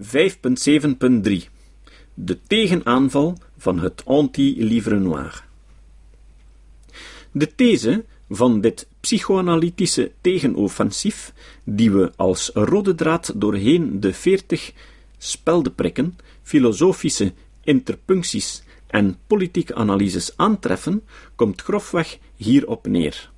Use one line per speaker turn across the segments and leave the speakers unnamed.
5.7.3 De tegenaanval van het anti-livre noir. De these van dit psychoanalytische tegenoffensief, die we als rode draad doorheen de veertig speldenprikken, filosofische interpuncties en politieke analyses aantreffen, komt grofweg hierop neer.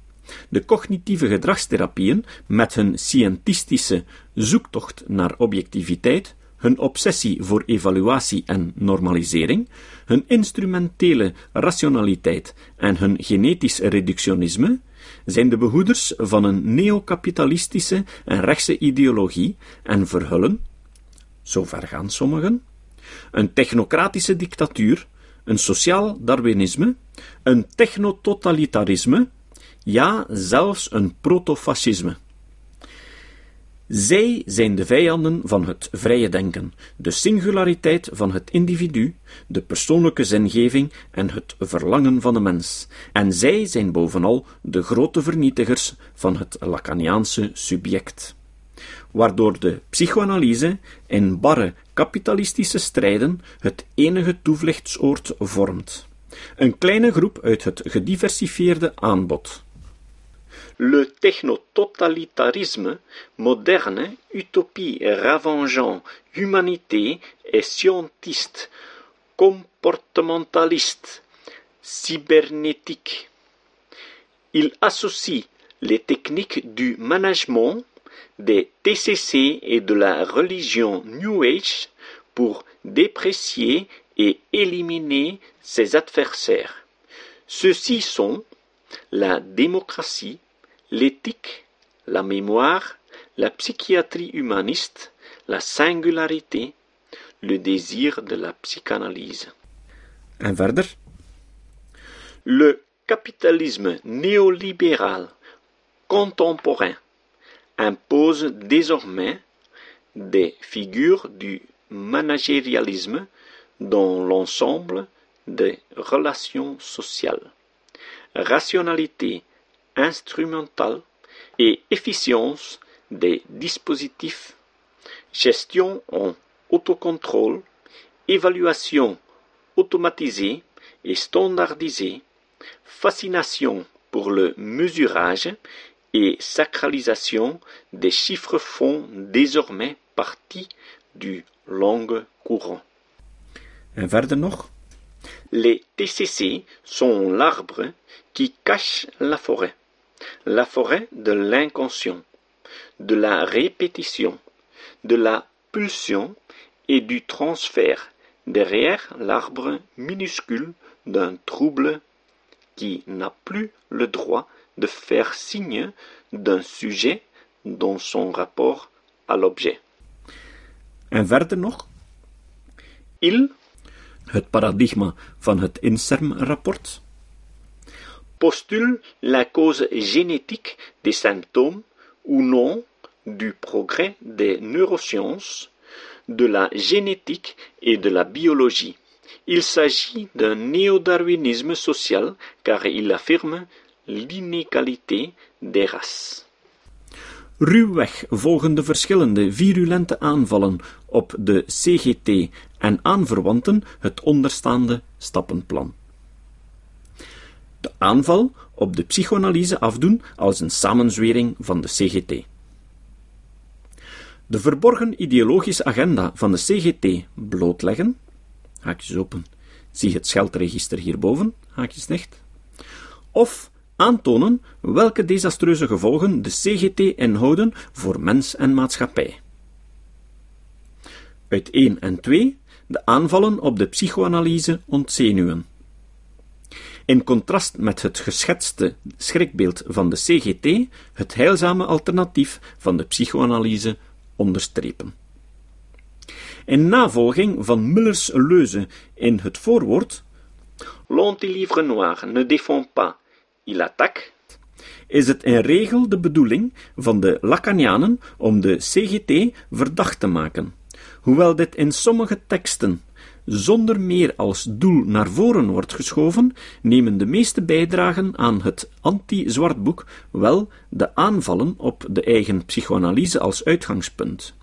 De cognitieve gedragstherapieën, met hun scientistische zoektocht naar objectiviteit, hun obsessie voor evaluatie en normalisering, hun instrumentele rationaliteit en hun genetisch reductionisme, zijn de behoeders van een neokapitalistische en rechtse ideologie en verhullen, zover gaan sommigen, een technocratische dictatuur, een sociaal darwinisme, een technototalitarisme, ja, zelfs een protofascisme. Zij zijn de vijanden van het vrije denken, de singulariteit van het individu, de persoonlijke zingeving en het verlangen van de mens. En zij zijn bovenal de grote vernietigers van het Lacaniaanse subject. Waardoor de psychoanalyse in barre kapitalistische strijden het enige toevluchtsoord vormt. Een kleine groep uit het gediversifieerde aanbod. Le technototalitarisme, moderne, utopie ravangeant, humanité est scientiste, comportementaliste, cybernétique. Il associe les techniques du management, des TCC et de la religion New Age pour déprécier et éliminer ses adversaires. Ceux-ci sont la démocratie, l'éthique, la mémoire, la psychiatrie humaniste, la singularité, le désir de la psychanalyse. En verder?
Le capitalisme néolibéral contemporain impose désormais des figures du managérialisme dans l'ensemble des relations sociales. Rationalité instrumentale et efficience des dispositifs, gestion en autocontrôle, évaluation automatisée et standardisée, fascination pour le mesurage et sacralisation des chiffres font désormais partie du langue courant.
En verder nog?
Les TCC sont l'arbre qui cache la forêt, la forêt de l'inconscient, de la répétition, de la pulsion et du transfert derrière l'arbre minuscule d'un trouble qui n'a plus le droit de faire signe d'un sujet dans son rapport à l'objet.
En verder nog?
Il
Het paradigma van het INSERM-rapport.
Postule la cause génétique des symptômes ou non du progrès des neurosciences, de la génétique et de la biologie. Il s'agit d'un néo-darwinisme social car il affirme l'inégalité des races.
Ruwweg volgen de verschillende virulente aanvallen op de CGT en aanverwanten het onderstaande stappenplan. Aanval op de psychoanalyse afdoen als een samenzwering van de CGT. De verborgen ideologische agenda van de CGT blootleggen, haakjes open, zie het scheldregister hierboven, haakjes dicht, of aantonen welke desastreuze gevolgen de CGT inhouden voor mens en maatschappij. Uit 1 en 2 de aanvallen op de psychoanalyse ontzenuwen. In contrast met het geschetste schrikbeeld van de CGT, het heilzame alternatief van de psychoanalyse onderstrepen. In navolging van Mullers leuze in het voorwoord
L'anti-livre noir ne défend pas, il attaque.
is het in regel de bedoeling van de Lacanianen om de CGT verdacht te maken. Hoewel dit in sommige teksten zonder meer als doel naar voren wordt geschoven, nemen de meeste bijdragen aan het anti-zwartboek wel de aanvallen op de eigen psychoanalyse als uitgangspunt.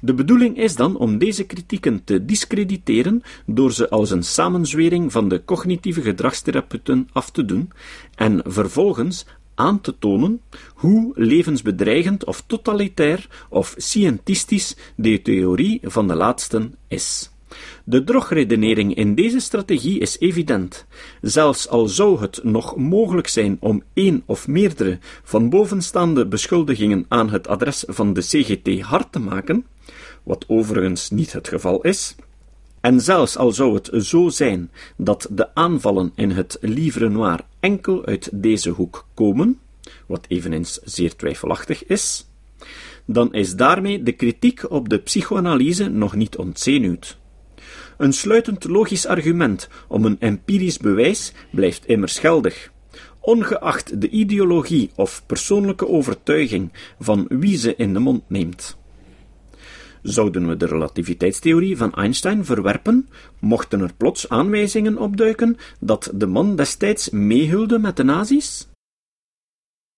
De bedoeling is dan om deze kritieken te discrediteren door ze als een samenzwering van de cognitieve gedragstherapeuten af te doen en vervolgens aan te tonen hoe levensbedreigend of totalitair of scientistisch de theorie van de laatsten is. De drogredenering in deze strategie is evident. Zelfs al zou het nog mogelijk zijn om één of meerdere van bovenstaande beschuldigingen aan het adres van de CGT hard te maken, wat overigens niet het geval is, en zelfs al zou het zo zijn dat de aanvallen in het Livre Noir enkel uit deze hoek komen, wat eveneens zeer twijfelachtig is, dan is daarmee de kritiek op de psychoanalyse nog niet ontzenuwd. Een sluitend logisch argument om een empirisch bewijs blijft immers geldig, ongeacht de ideologie of persoonlijke overtuiging van wie ze in de mond neemt. Zouden we de relativiteitstheorie van Einstein verwerpen, mochten er plots aanwijzingen opduiken dat de man destijds meehulde met de nazi's?